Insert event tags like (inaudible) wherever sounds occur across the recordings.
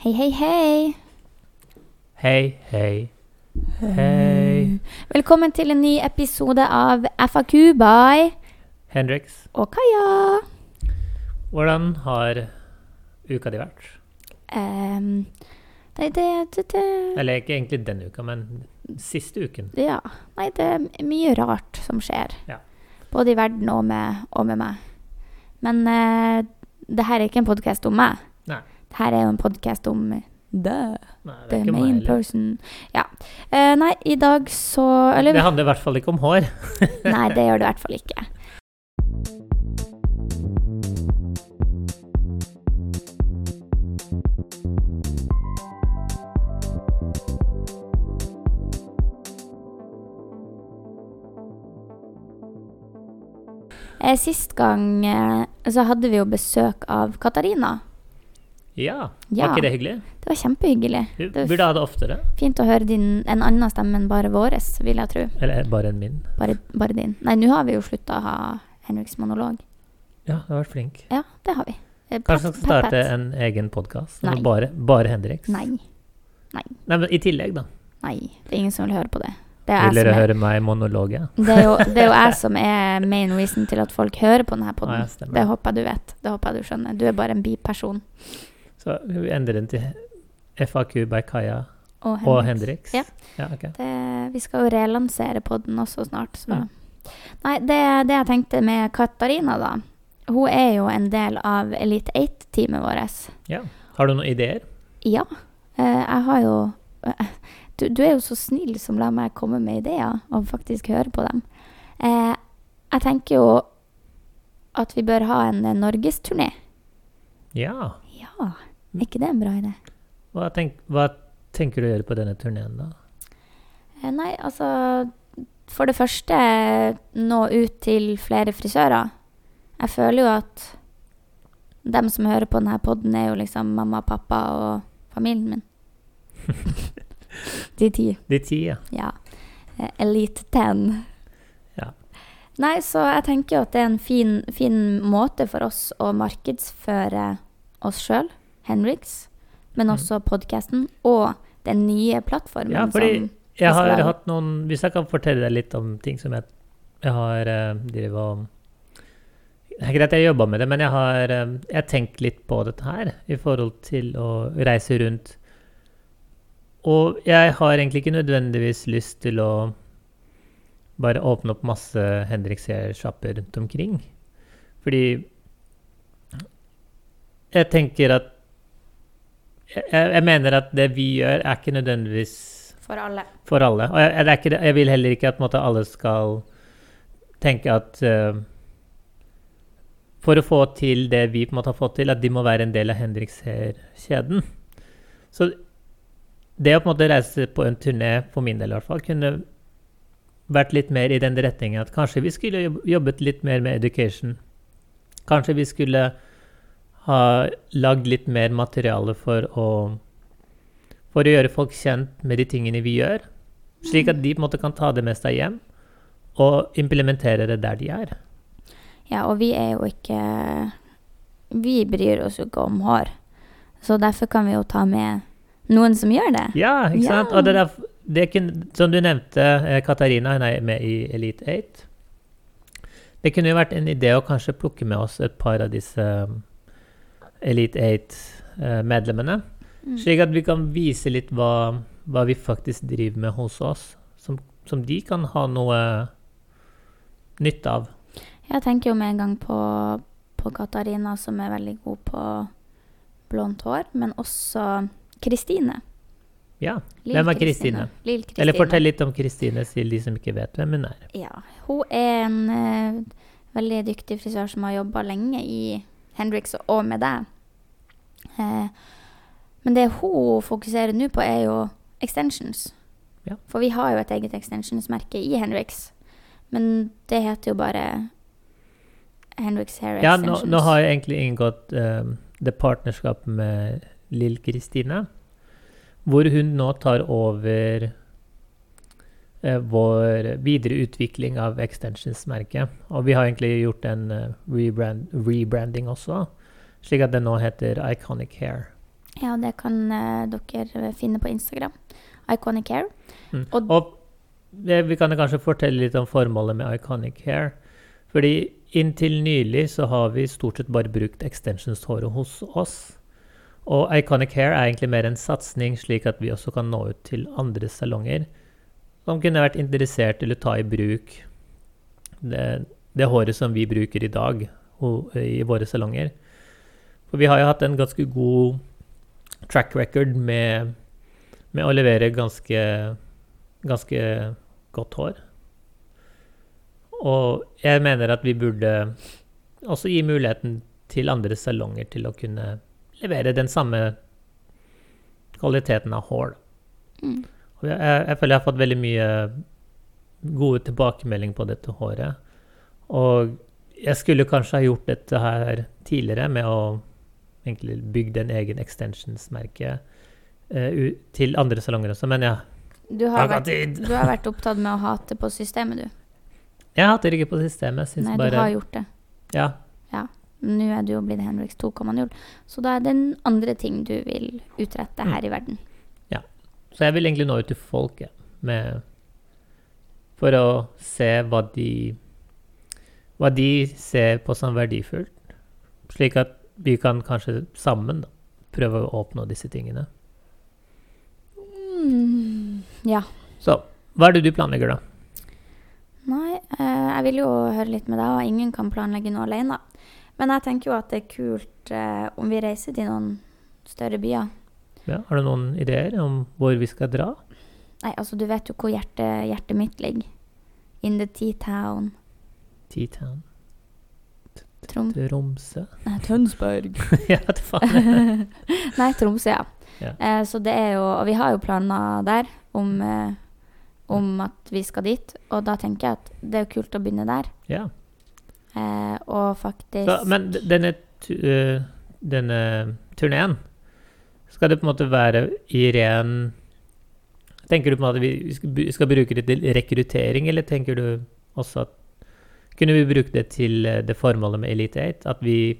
Hei, hei, hei. Hei, hei, hei. Velkommen til en ny episode av FAQ by Hendrix, og Kaja. hvordan har uka di vært? Um, det, det, det, det Eller ikke egentlig denne uka, men siste uken. Ja. Nei, det er mye rart som skjer. Ja. Både i verden og med, og med meg. Men uh, det her er ikke en podkast om meg. Her er jo en podkast om the, Nei, the main meg person. Ja. Eh, nei, i dag så Eller Det handler i hvert fall ikke om hår. (laughs) Nei, det gjør det i hvert fall ikke. Eh, Sist gang eh, så hadde vi jo besøk av Katarina. Ja, Ja. var ikke det hyggelig? Det var kjempehyggelig. Var burde ha det oftere. fint å høre din, en annen stemme enn bare våres, vil jeg tro. Eller bare en min. Bare, bare din. Nei, nå har vi jo slutta å ha Henriks monolog. Ja, du har vært flink. Ja, det har vi. Eh, Kanskje vi skal starte pat-pat. en egen podkast? Nei. Bare, bare Henriks? Nei. Nei, men i tillegg, da. Nei, det er ingen som vil høre på det. Det Vil dere er, høre meg monologe? det, er jo, (laughs) det er jo jeg som er main reason til at folk hører på denne Ah, ja, det håper jeg du vet. Det håper jeg du skjønner. Du er bare en biperson. Så vi endrer den til FAQ by Kaja Og og Henriks. Hendrix? Ja. ja okay. Det, vi skal jo relansere podden også snart, så Mm. Nei, det, det jeg tenkte med Katarina, da. Hun er jo en del av Elite 8-teamet vårt. Ja. Har du noen ideer? Ja. Eh, jeg har jo eh, du, du er jo så snill som lar meg komme med ideer, og faktisk høre på dem. Eh, jeg tenker jo at vi bør ha en norgesturné. Ja. Ja, er ikke det en bra idé? Hva, tenk, hva tenker du å gjøre på denne turneen, da? Eh, nei, altså For det første nå ut til flere frisører. Jeg føler jo at dem som hører på denne poden, er jo liksom mamma, pappa og familien min. (laughs) De ti. De ti, ja. Ja. Eh, Elite ten. Ja. Nei, så jeg tenker jo at det er en fin, fin måte for oss å markedsføre oss sjøl, Henriks, men Mm. også podkasten og den nye plattformen Ja, fordi Jeg har skal hatt noen Hvis jeg kan fortelle deg litt om ting som jeg, jeg har uh, drevet og Det er greit jeg jobba med det, men jeg har eh, tenkt litt på dette her i forhold til å reise rundt. Og jeg har egentlig ikke nødvendigvis lyst til å bare åpne opp masse Henrikser-sjapper rundt omkring. Fordi jeg tenker at jeg, jeg mener at det vi gjør, er ikke nødvendigvis For alle. for alle. Og jeg, det ikke, jeg vil heller ikke at måte, alle skal tenke at uh, For å få til det vi på en måte har fått til, at de må være en del av Henrikser-kjeden. Så det å på en måte reise på en turné, for min del i hvert fall, kunne vært litt mer i den retningen at kanskje vi skulle jobbet litt mer med education. Kanskje vi skulle ha lagd litt mer materiale for å for å gjøre folk kjent med de tingene vi gjør, slik at de på en måte kan ta det med seg hjem og implementere det der de er. Ja, og vi er jo ikke Vi bryr oss jo ikke om hår. Så derfor kan vi jo ta med noen som gjør det. Ja, ikke Ja. sant? Og det der, det kunne, som du nevnte, eh, Katarina, hun er med i Elite 8. Det kunne jo vært en idé å kanskje plukke med oss et par av disse Elite 8-medlemmene. Mm. Slik at vi kan vise litt hva, hva vi faktisk driver med hos oss, som, som de kan ha noe nytte av. Jeg tenker jo med en gang på, på Katarina, som er veldig god på blondt hår, men også Kristine. Ja. Lil Hvem er Kristine? Eller fortell litt om Kristine til de som ikke vet hvem hun er. Ja. Hun er en uh, veldig dyktig frisør som har jobba lenge i Hendrix og med deg. Eh, men det hun fokuserer nå på, er jo extensions. Ja. For vi har jo et eget extensions-merke i Hendrix. Men det heter jo bare Hendrix Hair Ja, nå, Ja, nå har jeg egentlig inngått uh, det partnerskapet med Lill Kristine, hvor hun nå tar over eh, vår videre utvikling av extensions-merket. Og vi har egentlig gjort en eh, rebrand, rebranding også, slik at det nå heter Iconic Hair. Ja, det kan eh, dere finne på Instagram. Iconic Hair. Mm. Og- Og, det, vi kan kanskje fortelle litt om formålet med Iconic Hair. Fordi inntil nylig så har vi stort sett bare brukt extensions-håret hos oss. Og Iconic Hair er egentlig mer en satsing, slik at vi også kan nå ut til andre salonger som kunne vært interessert til å ta i bruk det, det håret som vi bruker i dag ho- i våre salonger. For vi har jo hatt en ganske god track record med, med å levere ganske, ganske godt hår. Og jeg mener at vi burde også gi muligheten til andre salonger til å kunne levere den samme kvaliteten av hår. Mm. Jeg, jeg, føler jeg har fått veldig mye gode tilbakemeldinger på dette håret. Og jeg skulle kanskje ha gjort dette her tidligere med å egentlig bygge en egen extensions-merke eh, til andre salonger også, men ja, Du har, vært, du har vært opptatt med å hate på systemet, du. Jeg hater ikke på systemet. Nei, bare du har gjort det. Ja. Nå er du jo blitt Henriks 2,0, så da er det en andre ting du vil utrette Mm. her i verden. Så jeg vil egentlig nå ut til folket med For å se hva de Hva de ser på som verdifullt. Slik at vi kan kanskje sammen da, prøve å oppnå disse tingene. Mm, ja. Så hva er det du planlegger, da? Nei, eh, jeg vil jo høre litt med deg, og ingen kan planlegge noe alene. Men jeg tenker jo at det er kult eh, om vi reiser til noen større byer. Ja, har du noen ideer om hvor vi skal dra? Nei, altså du vet jo hvor hjertet, hjertet mitt ligger. In the T-town. T-Town? Tromsø? (laughs) Nei, Tønsberg. (laughs) ja, det faen. (laughs) Nei, Tromsø, ja. Ja. Eh, så det er jo Og vi har jo planer der om, eh, om at vi skal dit. Og da tenker jeg at det er jo kult å begynne der. ja. Eh, og faktisk Så, men denne, øh, denne turneen, skal det på en måte være i ren Tenker du på en måte at vi skal, bruke det til rekruttering, eller tenker du også at Kunne vi bruke det til øh, det formålet med Elite 8? At vi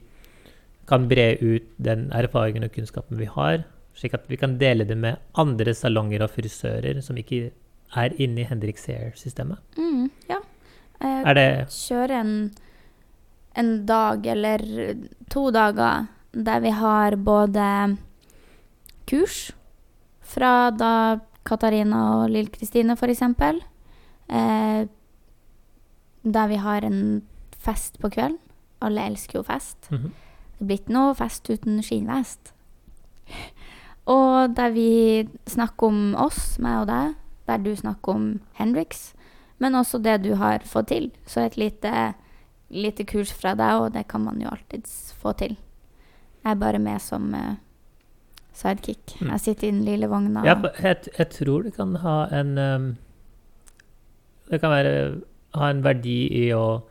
kan bre ut den erfaringen og kunnskapen vi har, slik at vi kan dele det med andre salonger og frisører som ikke er inne i Hendrix Hair-systemet? mm, Ja. Eh, det kjøre en, en dag eller to dager der vi har både kurs fra da Katarina og Lill Kristine, eksempel. Eh, der vi har en fest på kvelden. Alle elsker jo fest. Mhm. Det blir ikke noe fest uten skinnvest. Og der vi snakker om oss, meg og deg, der du snakker om Henriks, men også det du har fått til. Så et lite, lite kurs fra deg, og det kan man jo alltids få til. Jeg er bare med som eh, sidekick. Mm. Jeg sitter i den lille vogna. Ja, jeg, jeg tror det kan ha en um, Det kan være, ha en verdi i å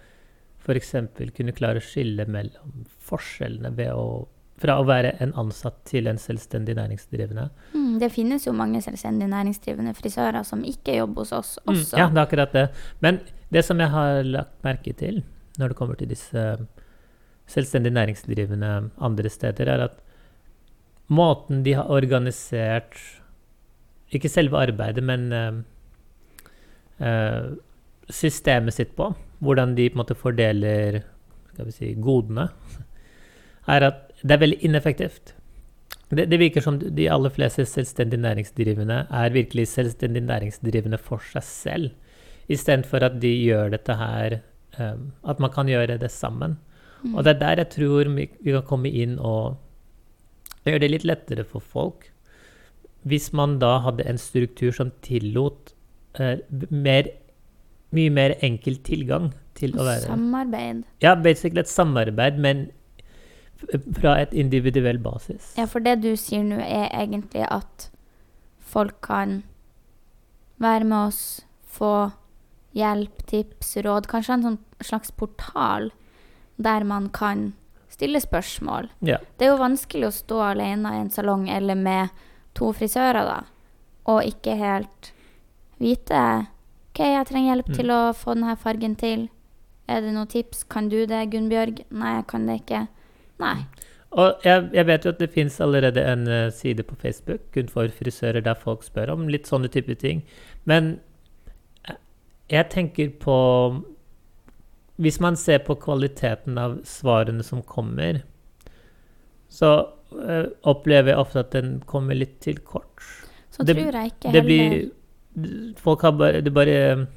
f.eks. kunne klare å skille mellom forskjellene ved å fra å være en ansatt til en selvstendig næringsdrivende. Mm, det finnes jo mange selvstendig næringsdrivende frisører som ikke jobber hos oss Mm, også. ja, det er akkurat det. Men det som jeg har lagt merke til når det kommer til disse selvstendig næringsdrivende andre steder, er at måten de har organisert Ikke selve arbeidet, men eh, systemet sitt på, hvordan de på en måte fordeler skal vi si, godene, er at det er veldig ineffektivt. Det, det virker som de aller fleste selvstendig næringsdrivende er virkelig selvstendig næringsdrivende for seg selv, istedenfor at de gjør dette her um, At man kan gjøre det sammen. Mm. Og det er der jeg tror vi, vi kan komme inn og gjøre det litt lettere for folk. Hvis man da hadde en struktur som tillot eh, mer, mye mer enkel tilgang til å være Samarbeid. Ja, basically et samarbeid, men fra et individuell basis. Ja, for det du sier nå, er egentlig at folk kan være med oss, få hjelp, tips, råd. Kanskje en sånn slags portal der man kan stille spørsmål. Ja. Det er jo vanskelig å stå alene i en salong eller med to frisører, da, og ikke helt vite OK, jeg trenger hjelp Mm. til å få denne fargen til. Er det noen tips? Kan du det, Gunnbjørg? Nei, jeg kan det ikke. Nei. Og jeg, jeg vet jo at det fins allerede en eh, side på Facebook kun for frisører der folk spør om litt sånne type ting. Men jeg tenker på Hvis man ser på kvaliteten av svarene som kommer, så eh, opplever jeg ofte at den kommer litt til kort. Så Det- tror jeg ikke Det heller blir Folk har bare Det bare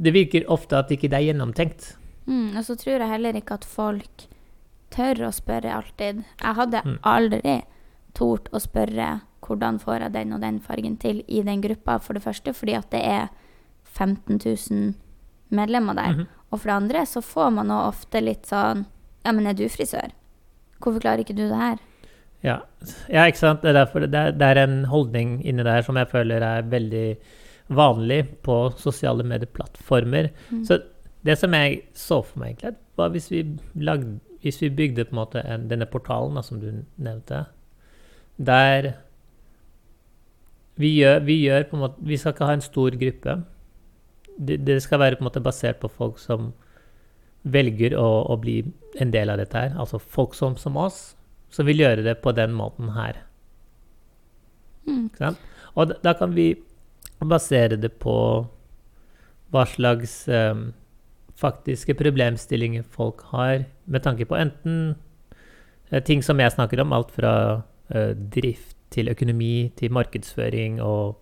Det virker ofte at ikke det er gjennomtenkt. mm, Og så tror jeg heller ikke at folk tør å spørre alltid. Jeg hadde Mm. aldri tort å spørre hvordan får jeg den og den fargen til i den gruppa, for det første fordi at det er 15 000 medlemmer der. Mhm. Og for det andre så får man ofte litt sånn Ja, men er du frisør? Hvorfor klarer ikke du det her? Ja. ja, ikke sant. Det er, derfor det, er, det er en holdning inni der som jeg føler er veldig vanlig på sosiale medieplattformer. Mm. Så det som jeg så for meg, egentlig, var hvis vi, lagde, hvis vi bygde på en måte en, denne portalen da, som du nevnte, der vi gjør, vi gjør på en måte Vi skal ikke ha en stor gruppe. Det, det skal være på en måte basert på folk som velger å, å bli en del av dette her. Altså folk som, som oss, som vil gjøre det på den måten her. Mm. Ikke sant? Og da, da kan vi basere det på hva slags um, faktiske problemstillinger folk har, med tanke på enten eh, ting som jeg snakker om, alt fra uh, drift til økonomi til markedsføring og,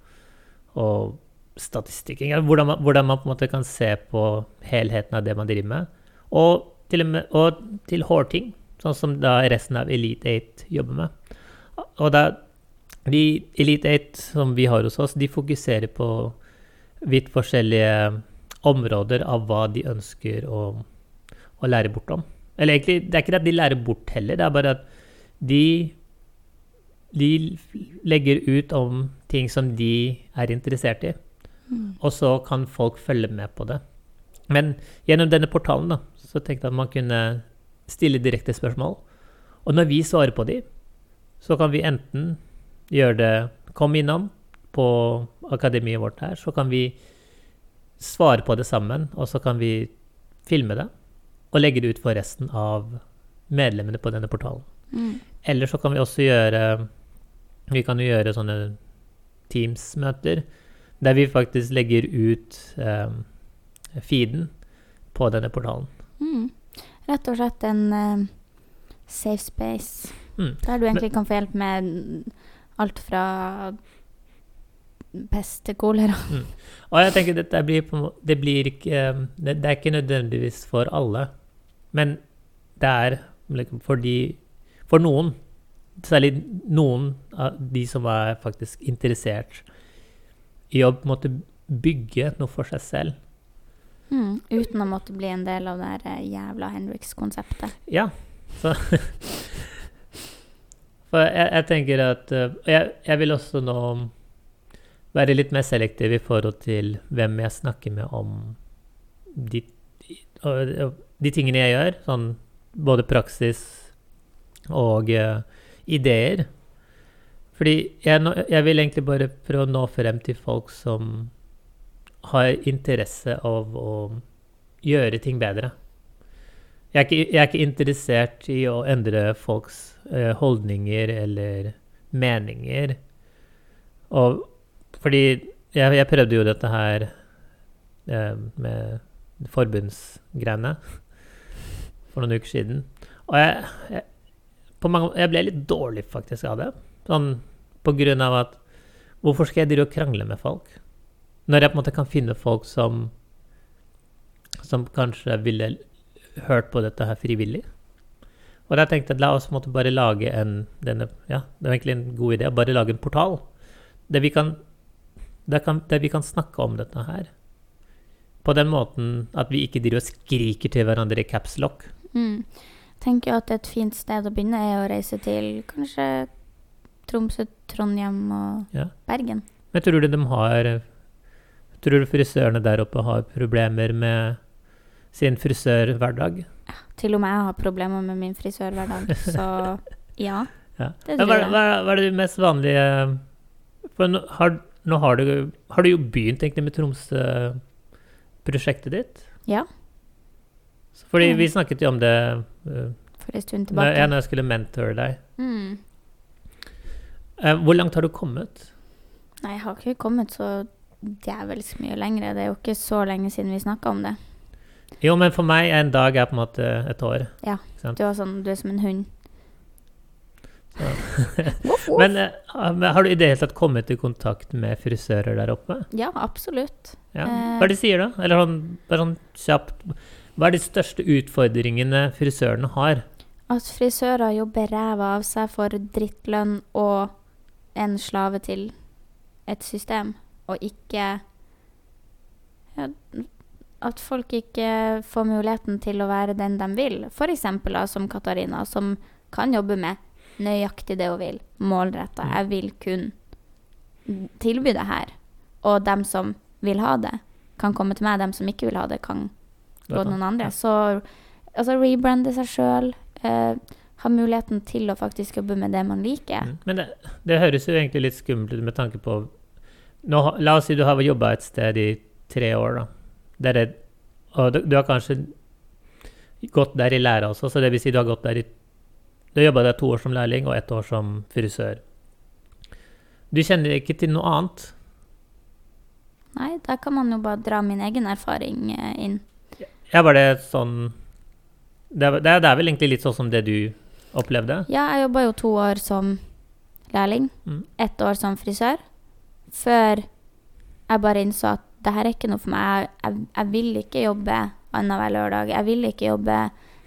og statistikk. Ja, Hvordan, man, hvordan man på en måte kan se på helheten av det man driver med. Og til, og med, og til hårting, sånn som da resten av Elite 8 jobber med. Og da de Elite 8 som vi har hos oss, de fokuserer på vidt forskjellige områder av hva de ønsker å, å lære bort om. Eller egentlig, det er ikke det at de lærer bort heller, det er bare at de, de legger ut om ting som de er interessert i. Mm. Og så kan folk følge med på det. Men gjennom denne portalen da, så tenkte jeg at man kunne stille direkte spørsmål. Og når vi svarer på de, så kan vi enten gjøre det Kom innom på akademiet vårt her, så kan vi svare på det sammen, og så kan vi filme det og legge det ut for resten av medlemmene på denne portalen. Mm. Eller så kan vi også gjøre Vi kan jo gjøre sånne Teams-møter der vi faktisk legger ut um, feeden på denne portalen. Mm. Rett og slett en uh, safe space. Mm. Der du egentlig kan få hjelp med alt fra pest til kolera. Og jeg tenker dette blir det blir ikke eh, det, det er ikke nødvendigvis for alle, men det er liksom for de For noen, særlig noen av de som er faktisk interessert i å måte bygge noe for seg selv. Mm. Uten å måtte bli en del av det eh, jævla Henriks-konseptet. Ja. Så (laughs) For jeg, jeg tenker at eh, jeg, jeg vil også nå være litt mer selektiv i forhold til hvem jeg snakker med om de, og de tingene jeg gjør. Sånn både praksis og uh, ideer. Fordi jeg, jeg vil egentlig bare prøve å nå frem til folk som har interesse av å gjøre ting bedre. Jeg er, ikke, jeg er ikke interessert i å endre folks eh, holdninger eller meninger. Og fordi jeg, jeg prøvde jo dette her eh, med forbundsgreiene (laughs) for noen uker siden. Og jeg, jeg, mange, jeg ble litt dårlig faktisk av det. Sånn på grunn av at Hvorfor skal jeg drive og krangle med folk? Når jeg på en måte kan finne folk som som kanskje ville hørt på dette her frivillig. Og da tenkte jeg la oss måtte bare lage en denne, ja, Det var egentlig en god idé. Bare lage en portal der vi kan, der kan, der vi kan snakke om dette her. På den måten at vi ikke driver og skriker til hverandre i caps lock. Mm. Tenker at et fint sted å begynne er å reise til kanskje Tromsø, Trondheim og Ja. Bergen. Men tror du de har Tror du frisørene der oppe har problemer med sin frisørhverdag? Ja, Til og med jeg har problemer med min frisørhverdag, så (laughs) ja. Ja. Det tror hva, jeg. hva, hva er det mest vanlige For nå har, nå har, du, har du jo begynt egentlig med Tromsø-prosjektet ditt. Ja. Fordi vi snakket jo om det uh, for en stund Når, tilbake. ja, når jeg skulle mentore deg. Mm. Eh, hvor langt har du kommet? Nei, jeg har ikke kommet så djevelsk mye lenger. Det er jo ikke så lenge siden vi snakka om det. Jo, men for meg er en dag er på en måte et år. Ja. Du, er sånn, du er som en hund. Voff. (laughs) (laughs) Men eh, har du i det hele tatt kommet i kontakt med frisører der oppe? Ja, absolutt. Ja. Eh. Hva er det de sier, da? Eller sånn, bare sånn kjapt Hva er de største utfordringene frisørene har? At frisører jobber ræva av seg for drittlønn og en slave til et system, og ikke ja, At folk ikke får muligheten til å være den de vil. F.eks. som Katarina, som kan jobbe med nøyaktig det hun vil. Målretta. Mm. Jeg vil kun tilby det her. Og dem som vil ha det, kan komme til meg. Dem som ikke vil ha det, kan gå til noen andre. Så altså, rebrande seg sjøl. Eh, ha muligheten til å faktisk jobbe med det man liker. Mm. Men det, det høres jo egentlig litt skummelt ut med tanke på nå, La oss si du har jobba et sted i tre år, da. Det, og du, du har kanskje gått der i lære også, så det vil si du har gått der i Du har jobba der to år som lærling og ett år som frisør. Du kjenner ikke til noe annet. Nei, da kan man jo bare dra min egen erfaring eh, inn. Ja, var det sånn er, det er det er vel egentlig litt sånn som det du opplevde? Ja, jeg jobba jo to år som lærling. Mm. Ett år som frisør. Før jeg bare innså at det her er ikke noe for meg. Jeg, jeg, jeg vil ikke jobbe annenhver lørdag. Jeg vil ikke jobbe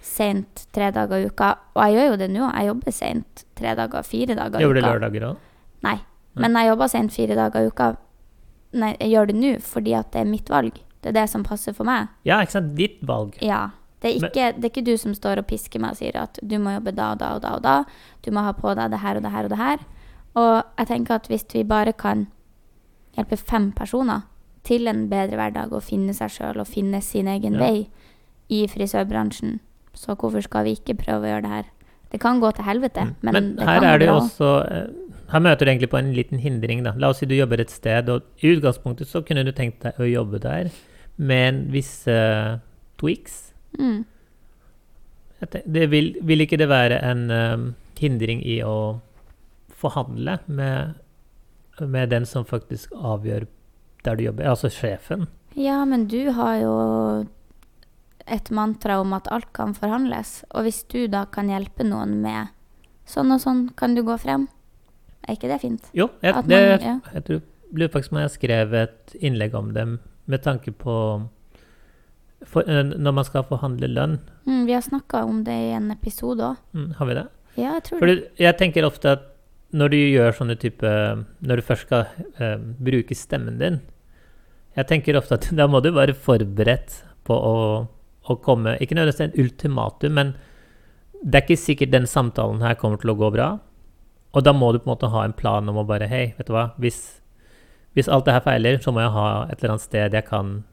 sent tre dager i uka. Og jeg gjør jo det nå. Jeg jobber sent tre dager, fire dager i uka. Gjør du lørdager òg? Nei. Men jeg jobber sent fire dager i uka. Nei, jeg gjør det nå fordi at det er mitt valg. Det er det som passer for meg. Ja, ikke sant? Ditt valg. Ja. Det er, ikke, det er ikke du som står og pisker meg og sier at du må jobbe da og da og da og da. Du må ha på deg det her og det her og det her. Og jeg tenker at hvis vi bare kan hjelpe fem personer til en bedre hverdag og finne seg sjøl og finne sin egen Ja. vei i frisørbransjen, så hvorfor skal vi ikke prøve å gjøre det her? Det kan gå til helvete, Mm. men, Men det kan er det også eh, Her møter du egentlig på en liten hindring. da. La oss si du jobber et sted, og i utgangspunktet så kunne du tenkt deg å jobbe der med en visse tweaks. Mm. Det vil, vil ikke det være en um, hindring i å forhandle med, med den som faktisk avgjør der du jobber, altså sjefen? Ja, men du har jo et mantra om at alt kan forhandles. Og hvis du da kan hjelpe noen med sånn og sånn, kan du gå frem? Er ikke det fint? Jo, jeg, man, det, jeg, ja. jeg tror, lurer faktisk på om jeg skrev et innlegg om dem med tanke på for, eh, Når man skal forhandle lønn. Mm, vi har snakka om det i en episode òg. Mm, har vi det? Ja, jeg tror Fordi det. jeg tenker ofte at når du gjør sånne type Når du først skal eh, bruke stemmen din Jeg tenker ofte at (laughs) da må du være forberedt på å, å komme Ikke nødvendigvis en ultimatum, men det er ikke sikkert den samtalen her kommer til å gå bra. Og da må du på en måte ha en plan om å bare Hei, vet du hva, hvis, hvis alt det her feiler, så må jeg ha et eller annet sted jeg kan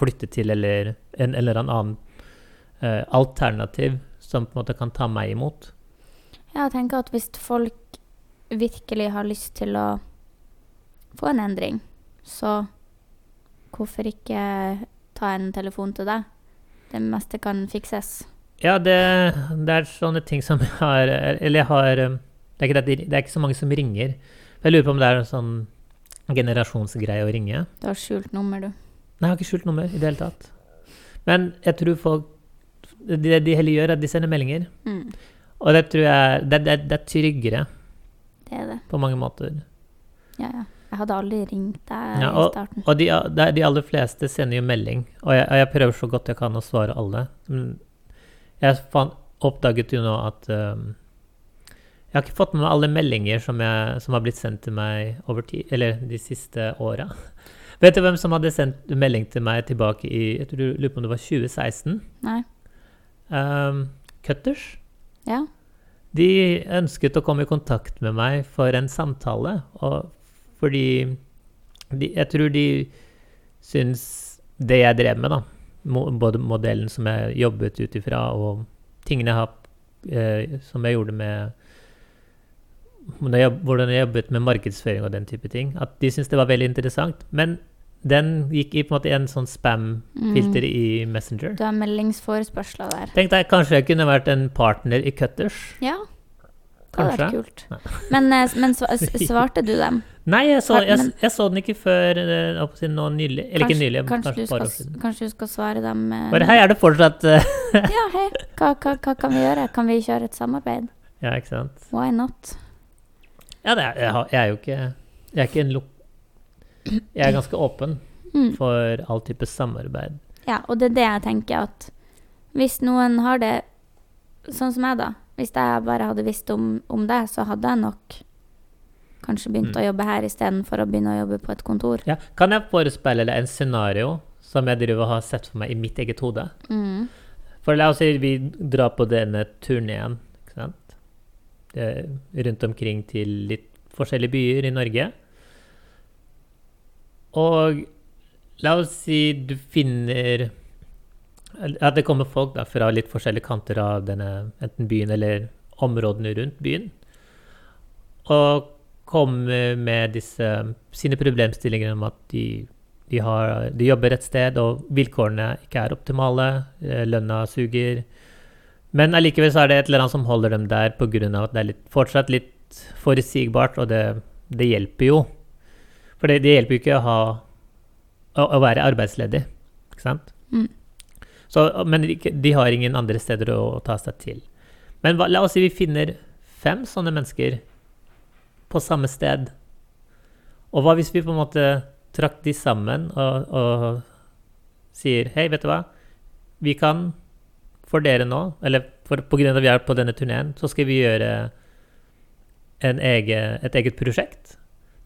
flytte til, eller en eller annen eh, alternativ som på en måte kan ta meg imot. Ja, jeg tenker at hvis folk virkelig har lyst til å få en endring, så hvorfor ikke ta en telefon til deg? Det meste kan fikses. Ja, det, det er sånne ting som jeg har Eller jeg har um, det er, det, det er ikke så mange som ringer. Jeg lurer på om det er en sånn generasjonsgreie å ringe. Du har skjult nummer, du. Nei, jeg har ikke skjult nummer i det hele tatt. Men jeg tror folk Det de heller gjør, er at de sender meldinger. Mm, Og det tror jeg Det, det, det er tryggere det er det. på mange måter. Ja, ja. Jeg hadde aldri ringt deg Ja, i starten. Og de, de de aller fleste sender jo melding, og jeg, og jeg prøver så godt jeg kan å svare alle. Men jeg fant, oppdaget jo nå at um, Jeg har ikke fått med meg alle meldinger som, jeg, som har blitt sendt til meg over tid, eller de siste åra. Vet du hvem som hadde sendt melding til meg tilbake i jeg tror, du lurer på om det var 2016? Nei? Um, Cutters. Ja? De ønsket å komme i kontakt med meg for en samtale, og fordi de, Jeg tror de syns det jeg drev med, da, både modellen som jeg jobbet ut ifra, og tingene jeg har, eh, som jeg gjorde med Hvordan jeg jobbet med markedsføring og den type ting, at de syntes det var veldig interessant. Men Den gikk i på en måte en sånn spam-filter i Messenger. Du har meldingsforespørsler der. Tenk deg, kanskje jeg kunne vært en partner i Cutters. Ja, det hadde vært kult. (laughs) Men, eh, men (laughs) svarte du dem? Nei, jeg så, jeg, jeg så den ikke før eh, nå nylig. Eller ikke nylig, kanskje, kanskje du skal, kanskje du skal svare dem eh, Bare hei, er det fortsatt (laughs) Ja, hei. Hva, hva, hva kan vi gjøre? Kan vi kjøre et samarbeid? Ja, ikke sant? Why not? Ja, det er, jeg, jeg er jo ikke Jeg er ikke en luk... Jeg er ganske åpen Mm. for all type samarbeid. Ja, og det er det jeg tenker at hvis noen har det sånn som jeg, da. Hvis jeg bare hadde visst om, om det, så hadde jeg nok kanskje begynt Mm. å jobbe her istedenfor å begynne å jobbe på et kontor. Ja. Kan jeg forespeile deg en scenario som jeg driver og har sett for meg i mitt eget hode? Mm. For la oss si vi drar på denne turneen, rundt omkring til litt forskjellige byer i Norge. Og la oss si du finner At det kommer folk da, fra litt forskjellige kanter av denne enten byen eller områdene rundt byen. Og kommer med disse sine problemstillinger om at de, de, har, de jobber et sted, og vilkårene ikke er optimale, eh, lønna suger. Men allikevel er det et eller annet som holder dem der pga. at det er litt, fortsatt litt forutsigbart, og det, det hjelper jo. For det, det hjelper jo ikke å, ha, å, å være arbeidsledig, ikke sant? Mm. Så, men de, de har ingen andre steder å ta seg til. Men hva, la oss si vi finner fem sånne mennesker på samme sted. Og hva hvis vi på en måte trakk de sammen og, og sier Hei, vet du hva? Vi kan for dere nå, eller for, på grunn av at vi er på denne turneen, så skal vi gjøre en ege, et eget prosjekt.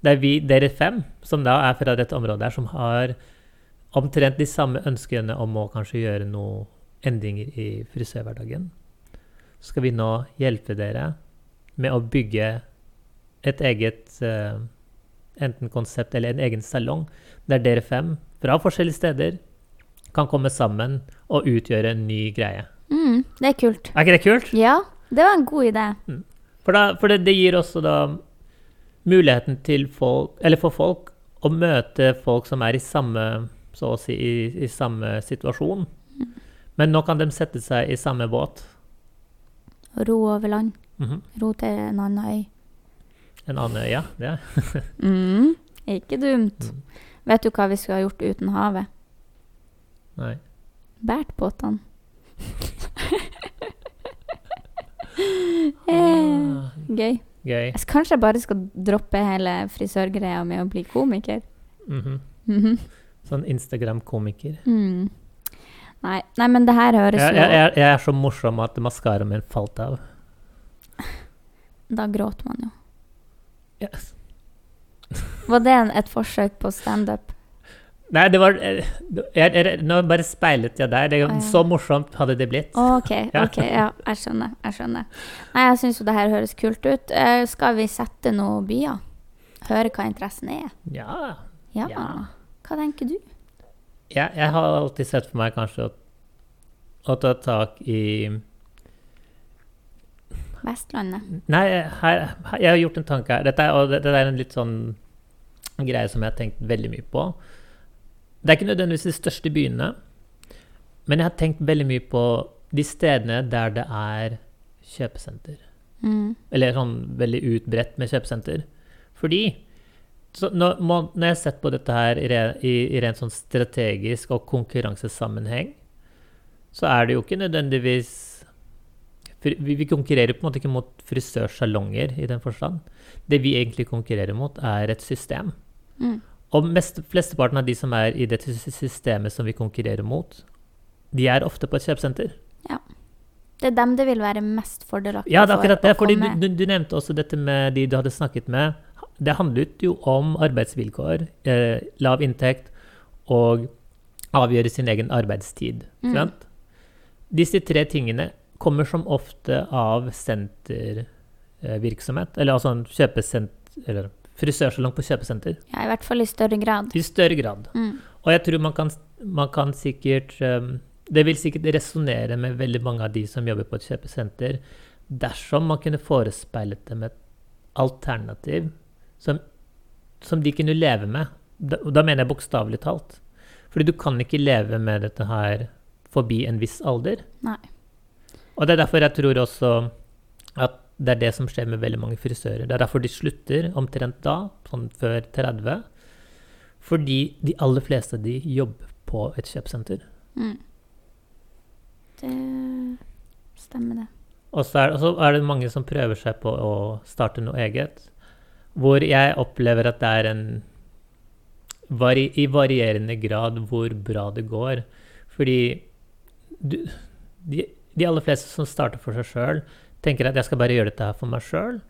Der vi, dere fem, som da er fra dette området her, som har omtrent de samme ønskene om å kanskje gjøre noen endringer i frisørhverdagen, så skal vi nå hjelpe dere med å bygge et eget uh, enten konsept eller en egen salong, der dere fem fra forskjellige steder kan komme sammen og utgjøre en ny greie. Mm, det er kult. Er ikke det kult? Ja, det var en god idé. For, da, for det, det gir også da muligheten til folk, eller for folk å møte folk som er i samme, så å si, i, i samme situasjon. Men nå kan de sette seg i samme båt. Ro over land. Mhm. Ro til en annen øy. En annen øy, ja. Det. (laughs) Mm, ikke dumt. Mm. Vet du hva vi skulle ha gjort uten havet? Nei. Båret båtene. eh, (laughs) (laughs) gøy. Gøy. Altså, Kanskje jeg bare skal droppe hele frisørgreia med å bli komiker? Mhm. Mhm. Sånn Instagram-komiker. mm. Nei, nei, men det her høres Jeg, jo jeg, jeg, jeg er så morsom at maskaraen min falt av. Da gråter man jo. Yes. Var det en, et forsøk på standup? Nei, det var eh, jeg, jeg, Nå bare speilet jeg. Det, Ah, ja. så morsomt hadde det blitt. OK, Ja. ok, ja, jeg skjønner. Jeg skjønner. Nei, jeg syns jo det her høres kult ut. Eh, skal vi sette noen byer? Høre hva interessen er? Ja. Ja. Ja. Hva tenker du? Jeg, jeg har alltid sett for meg kanskje å, å ta tak i Vestlandet? Nei, her, her, jeg har gjort en tanke her. Dette er, og dette er en litt sånn greie som jeg har tenkt veldig mye på. Det er ikke nødvendigvis de største byene, men jeg har tenkt veldig mye på de stedene der det er kjøpesenter. Mm. Eller sånn veldig utbredt med kjøpesenter. Fordi så når, må- når jeg har sett på dette her i, i, i rent sånn strategisk og konkurransesammenheng, så er det jo ikke nødvendigvis vi, vi konkurrerer på en måte ikke mot frisørsalonger i den forstand. Det vi egentlig konkurrerer mot, er et system. Mm. Og mest, flesteparten av de som er i dette systemet som vi konkurrerer mot, de er ofte på et kjøpesenter. Det er dem det vil være mest fordelaktig Ja, det er akkurat det. fordi du, du, nevnte også dette med de du hadde snakket med. Det handlet jo om arbeidsvilkår, eh, lav inntekt og avgjøre sin egen arbeidstid. Mm. Disse tre tingene kommer som ofte av sentervirksomhet. Eller altså en kjøpesenter Eller frisørsalong på kjøpesenter. Ja, I hvert fall i større grad. I større grad. Mm. Og jeg tror man kan, man kan sikkert um, Det vil sikkert resonnere med veldig mange av de som jobber på et kjøpesenter, dersom man kunne forespeilet dem et alternativ som, som de kunne leve med. da, da mener jeg bokstavelig talt. Fordi du kan ikke leve med dette her forbi en viss alder. Nei. Og det er derfor jeg tror også at det er det som skjer med veldig mange frisører. Det er derfor de slutter omtrent da, sånn før 30. Fordi de aller fleste de jobber på et kjøpesenter. Mm. Det stemmer, det. Og så er, er det mange som prøver seg på å starte noe eget. Hvor jeg opplever at det er en vari, I varierende grad hvor bra det går. Fordi du, de, de aller fleste som starter for seg sjøl, tenker at jeg skal bare gjøre dette her for meg sjøl.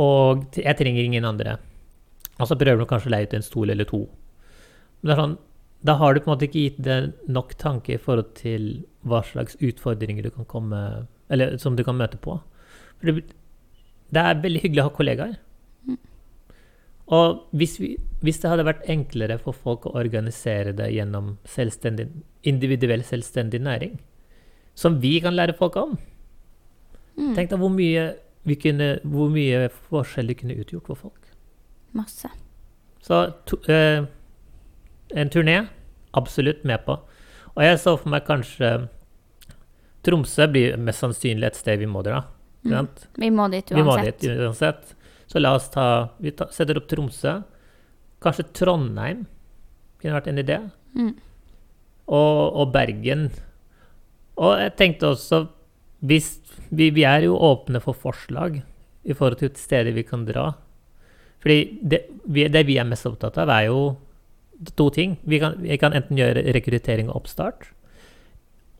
Og jeg trenger ingen andre. Og så prøver du kanskje å leie ut en stol eller to. Men sånn, da har du på en måte ikke gitt det nok tanke i forhold til hva slags utfordringer du kan komme Eller som du kan møte på. For det, det er veldig hyggelig å ha kollegaer. Mm. Og hvis, vi, hvis det hadde vært enklere for folk å organisere det gjennom selvstendig, individuell selvstendig næring, som vi kan lære folk om Mm. Tenk deg hvor mye, vi kunne, hvor mye forskjell det kunne utgjort for folk. Masse. Så to, eh, en turné, absolutt med på. Og jeg så for meg kanskje Tromsø blir mest sannsynlig et sted vi må dra. Mm. Vi må dit Vi må dit uansett. Så la oss ta Vi ta, setter opp Tromsø. Kanskje Trondheim kunne vært en idé. Mm. Og, og Bergen. Og jeg tenkte også hvis, vi, vi er jo åpne for forslag i forhold til steder vi kan dra. Fordi det vi, det vi er mest opptatt av, er jo to ting. Vi kan, vi kan enten gjøre rekruttering og oppstart.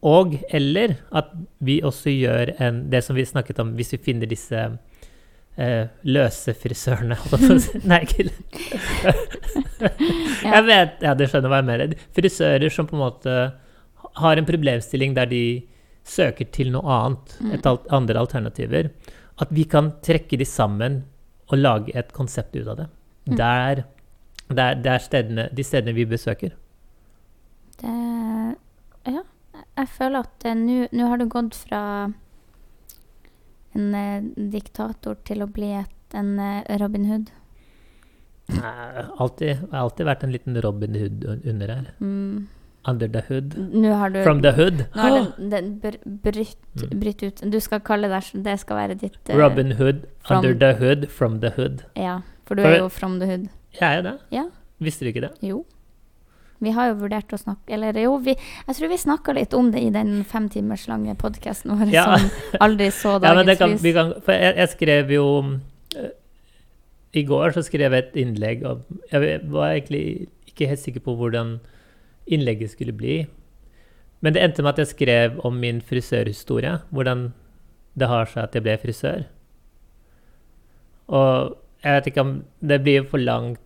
Og eller at vi også gjør en, det som vi snakket om, hvis vi finner disse eh, løse frisørene. (laughs) Nei, ikke. (laughs) Jeg vet, ja, du skjønner hva jeg mener. Frisører som på en måte har en problemstilling der de søker til noe annet, et alt, andre alternativer. At vi kan trekke de sammen og lage et konsept ut av det. Mm. Der, der, der stedene, de stedene vi besøker. Det Ja. Jeg føler at eh, nå har du gått fra en eh, diktator til å bli et, en eh, Robin Hood. Jeg har alltid vært en liten Robin Hood under her. Mm. Under the hood. Har du From the hood. Nå har den, (gasps) den br brytt, Mm. brytt ut. Du skal kalle det Det skal være ditt uh, Robin Hood. from- Under the hood. From the hood. Ja, for du For- er jo from the hood. Jeg er jo det. Ja. Visste du ikke det? Jo. Vi har jo vurdert å snakke Eller jo, vi, jeg tror vi snakka litt om det i den fem timers lange podkasten vår Ja. som aldri så (laughs) Ja, men det kan, lys. vi kan, for jeg, jeg skrev jo uh, I går så skrev jeg et innlegg og Jeg var egentlig ikke helt sikker på hvordan innlegget skulle bli. Men det endte med at jeg skrev om min frisørhistorie. Hvordan det har seg at jeg ble frisør. Og jeg vet ikke om Det blir for langt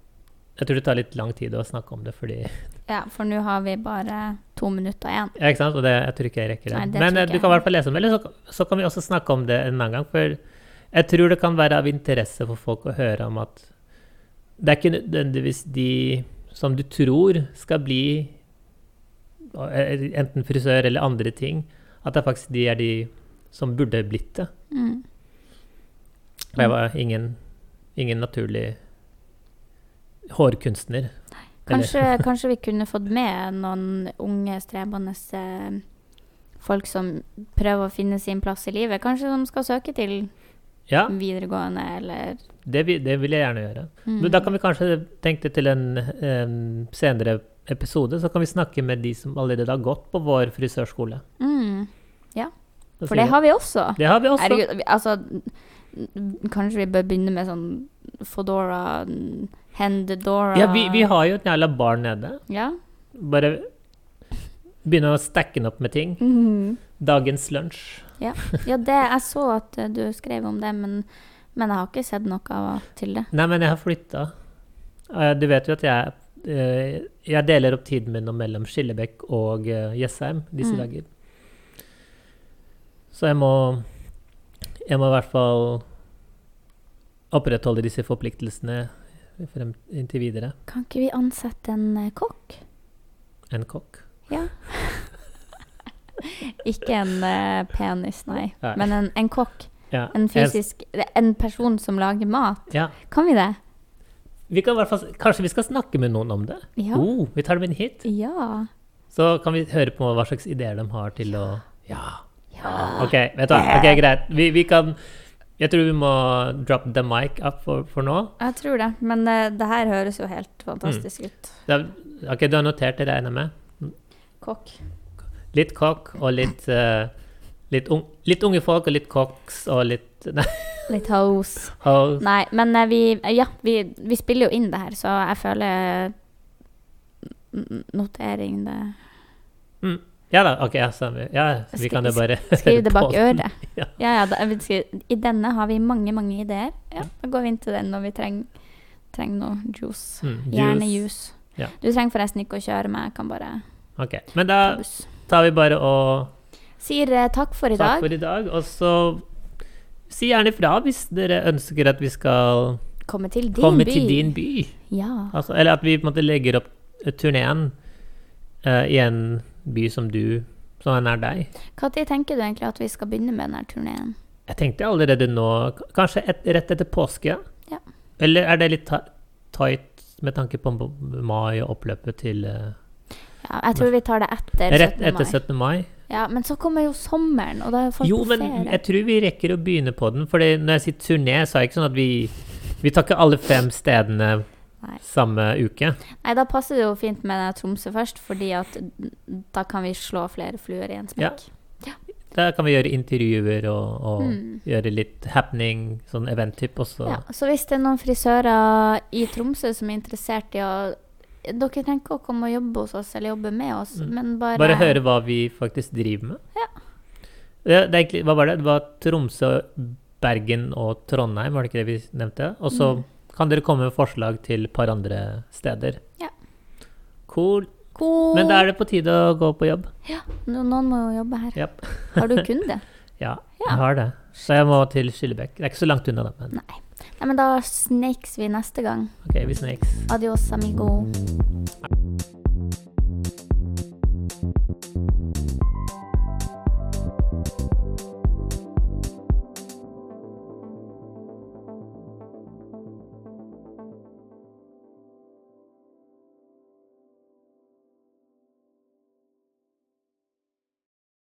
Jeg tror det tar litt lang tid å snakke om det, fordi (laughs) Ja, for nå har vi bare to minutter igjen. Ja, ikke sant? Og det, jeg tror ikke jeg rekker det. Nei, det Men eh, du kan i hvert fall lese om det, eller så, så kan vi også snakke om det en annen gang. For jeg tror det kan være av interesse for folk å høre om at det er ikke nødvendigvis de som du tror skal bli enten frisør eller andre ting, at det er faktisk de er de som burde blitt det. Mm. Og jeg var ingen, ingen naturlig hårkunstner. Kanskje, (laughs) kanskje vi kunne fått med noen unge, strebende eh, folk som prøver å finne sin plass i livet. Kanskje de skal søke til Ja, videregående, eller det, det vil jeg gjerne gjøre. mm. Men da kan vi kanskje tenke til en, en senere episode, så kan vi snakke med de som allerede har gått på vår frisørskole. mm. Ja. For det har vi også. det har vi også. Herregud, altså Kanskje vi bør begynne med sånn Fodora, Hendedora Ja, vi, vi har jo et jævla bar nede. Ja. Bare begynne å stacke den opp med ting. Mhm. Dagens lunsj. ja, det Jeg så at eh, du skrev om det, men, men jeg har ikke sett noe til det. Nei, men jeg har flytta. Du vet jo at jeg eh, Jeg deler opp tiden min mellom Skillebekk og eh, Jessheim disse Mm. dager. Så jeg må Jeg må i hvert fall opprettholde disse forpliktelsene frem inntil videre. Kan ikke vi ansette en eh, kokk? En kokk. Ja. (laughs) ikke en uh, penis, nei. Nei. Men en, en kokk. Ja. En fysisk En person som lager mat. Ja. Kan vi det? Vi kan hvert fall, kanskje vi skal snakke med noen om det? Ja. Oh, vi tar dem inn hit. Ja. Så kan vi høre på hva slags ideer de har til å Ja. Ja. Ok, vet du hva. Ok, greit. Vi, vi kan Jeg tror vi må drop the mic up for, for nå. Jeg tror det. Men uh, det her høres jo helt fantastisk ut. Det er, ok, du har notert det, regner jeg med? Kokk. Litt kokk og litt uh, litt, un litt unge folk og litt koks og litt (laughs) Litt hose. hoes. Nei, men eh, vi Ja, vi, vi spiller jo inn det her, så jeg føler Notering det Mm. Ja da, ok, ja, så, ja, vi kan det bare Skriv det bak (laughs) øret. (laughs) Ja. Ja, da, I denne har vi mange, mange ideer. Ja, Da går vi inn til den når vi trenger, treng noe juice. Mm, Gjerne juice. juice. Ja. Du trenger forresten ikke å kjøre meg, jeg kan bare Ok, men da tar vi bare og Sier eh, takk for i Takk dag. for i dag. Og så si gjerne ifra hvis dere ønsker at vi skal Komme til din komme by. til din by. Ja. Altså, eller at vi på en måte legger opp eh, turneen uh, i en by som du som er nær deg. Når tenker du egentlig at vi skal begynne med denne turneen? Jeg tenkte allerede nå Kanskje et, rett etter påske? Ja. Eller er det litt tight med tanke på mai og oppløpet til uh, Ja, jeg tror vi tar det etter 17. mai. etter 17. mai? Ja, men så kommer jo sommeren, og da er jo folk Jo, på men ferie. jeg tror vi rekker å begynne på den. For når jeg sier turné, så er det ikke sånn at vi Vi tar ikke alle fem stedene Nei. samme uke. Nei, da passer det jo fint med Tromsø først, fordi at da kan vi slå flere fluer i en smekk. Da kan vi gjøre intervjuer og, og Mm. gjøre litt happening, sånn event-typ også. Ja, så hvis det er noen frisører i Tromsø som er interessert i å Dere trenger ikke å komme og jobbe hos oss eller jobbe med oss, Mm. men bare Bare høre hva vi faktisk driver med. Ja. Det, det egentlig, hva var det? Det var Tromsø, Bergen og Trondheim, var det ikke det vi nevnte? Og så Mm. kan dere komme med forslag til et par andre steder. Ja. Cool. cool. Men da er det på tide å gå på jobb. No, Noen må jo jobbe her. Yep. Har du kunde? (laughs) Ja, Ja. jeg har det. Så jeg må til Skillebekk. Det er ikke så langt unna, da. Men Nei. Nei, men da snakes vi neste gang. Ok, vi snakes. Adios, amigo.